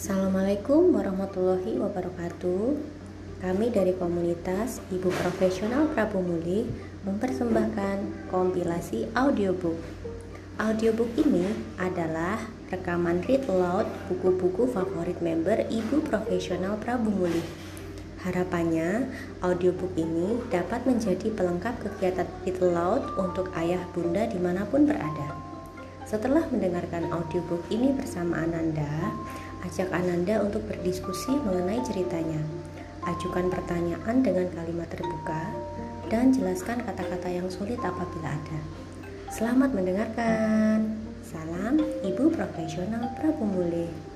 Assalamualaikum warahmatullahi wabarakatuh. Kami dari komunitas Ibu Profesional Prabu Muli mempersembahkan kompilasi audiobook. Audiobook ini adalah rekaman read aloud buku-buku favorit member Ibu Profesional Prabu Muli. Harapannya, audiobook ini dapat menjadi pelengkap kegiatan read aloud untuk ayah bunda di mana pun berada. Setelah mendengarkan audiobook ini bersama Ananda, Ajak Ananda untuk berdiskusi mengenai ceritanya. Ajukan pertanyaan dengan kalimat terbuka dan jelaskan kata-kata yang sulit apabila ada. Selamat mendengarkan. Salam Ibu Profesional Prabu Mule.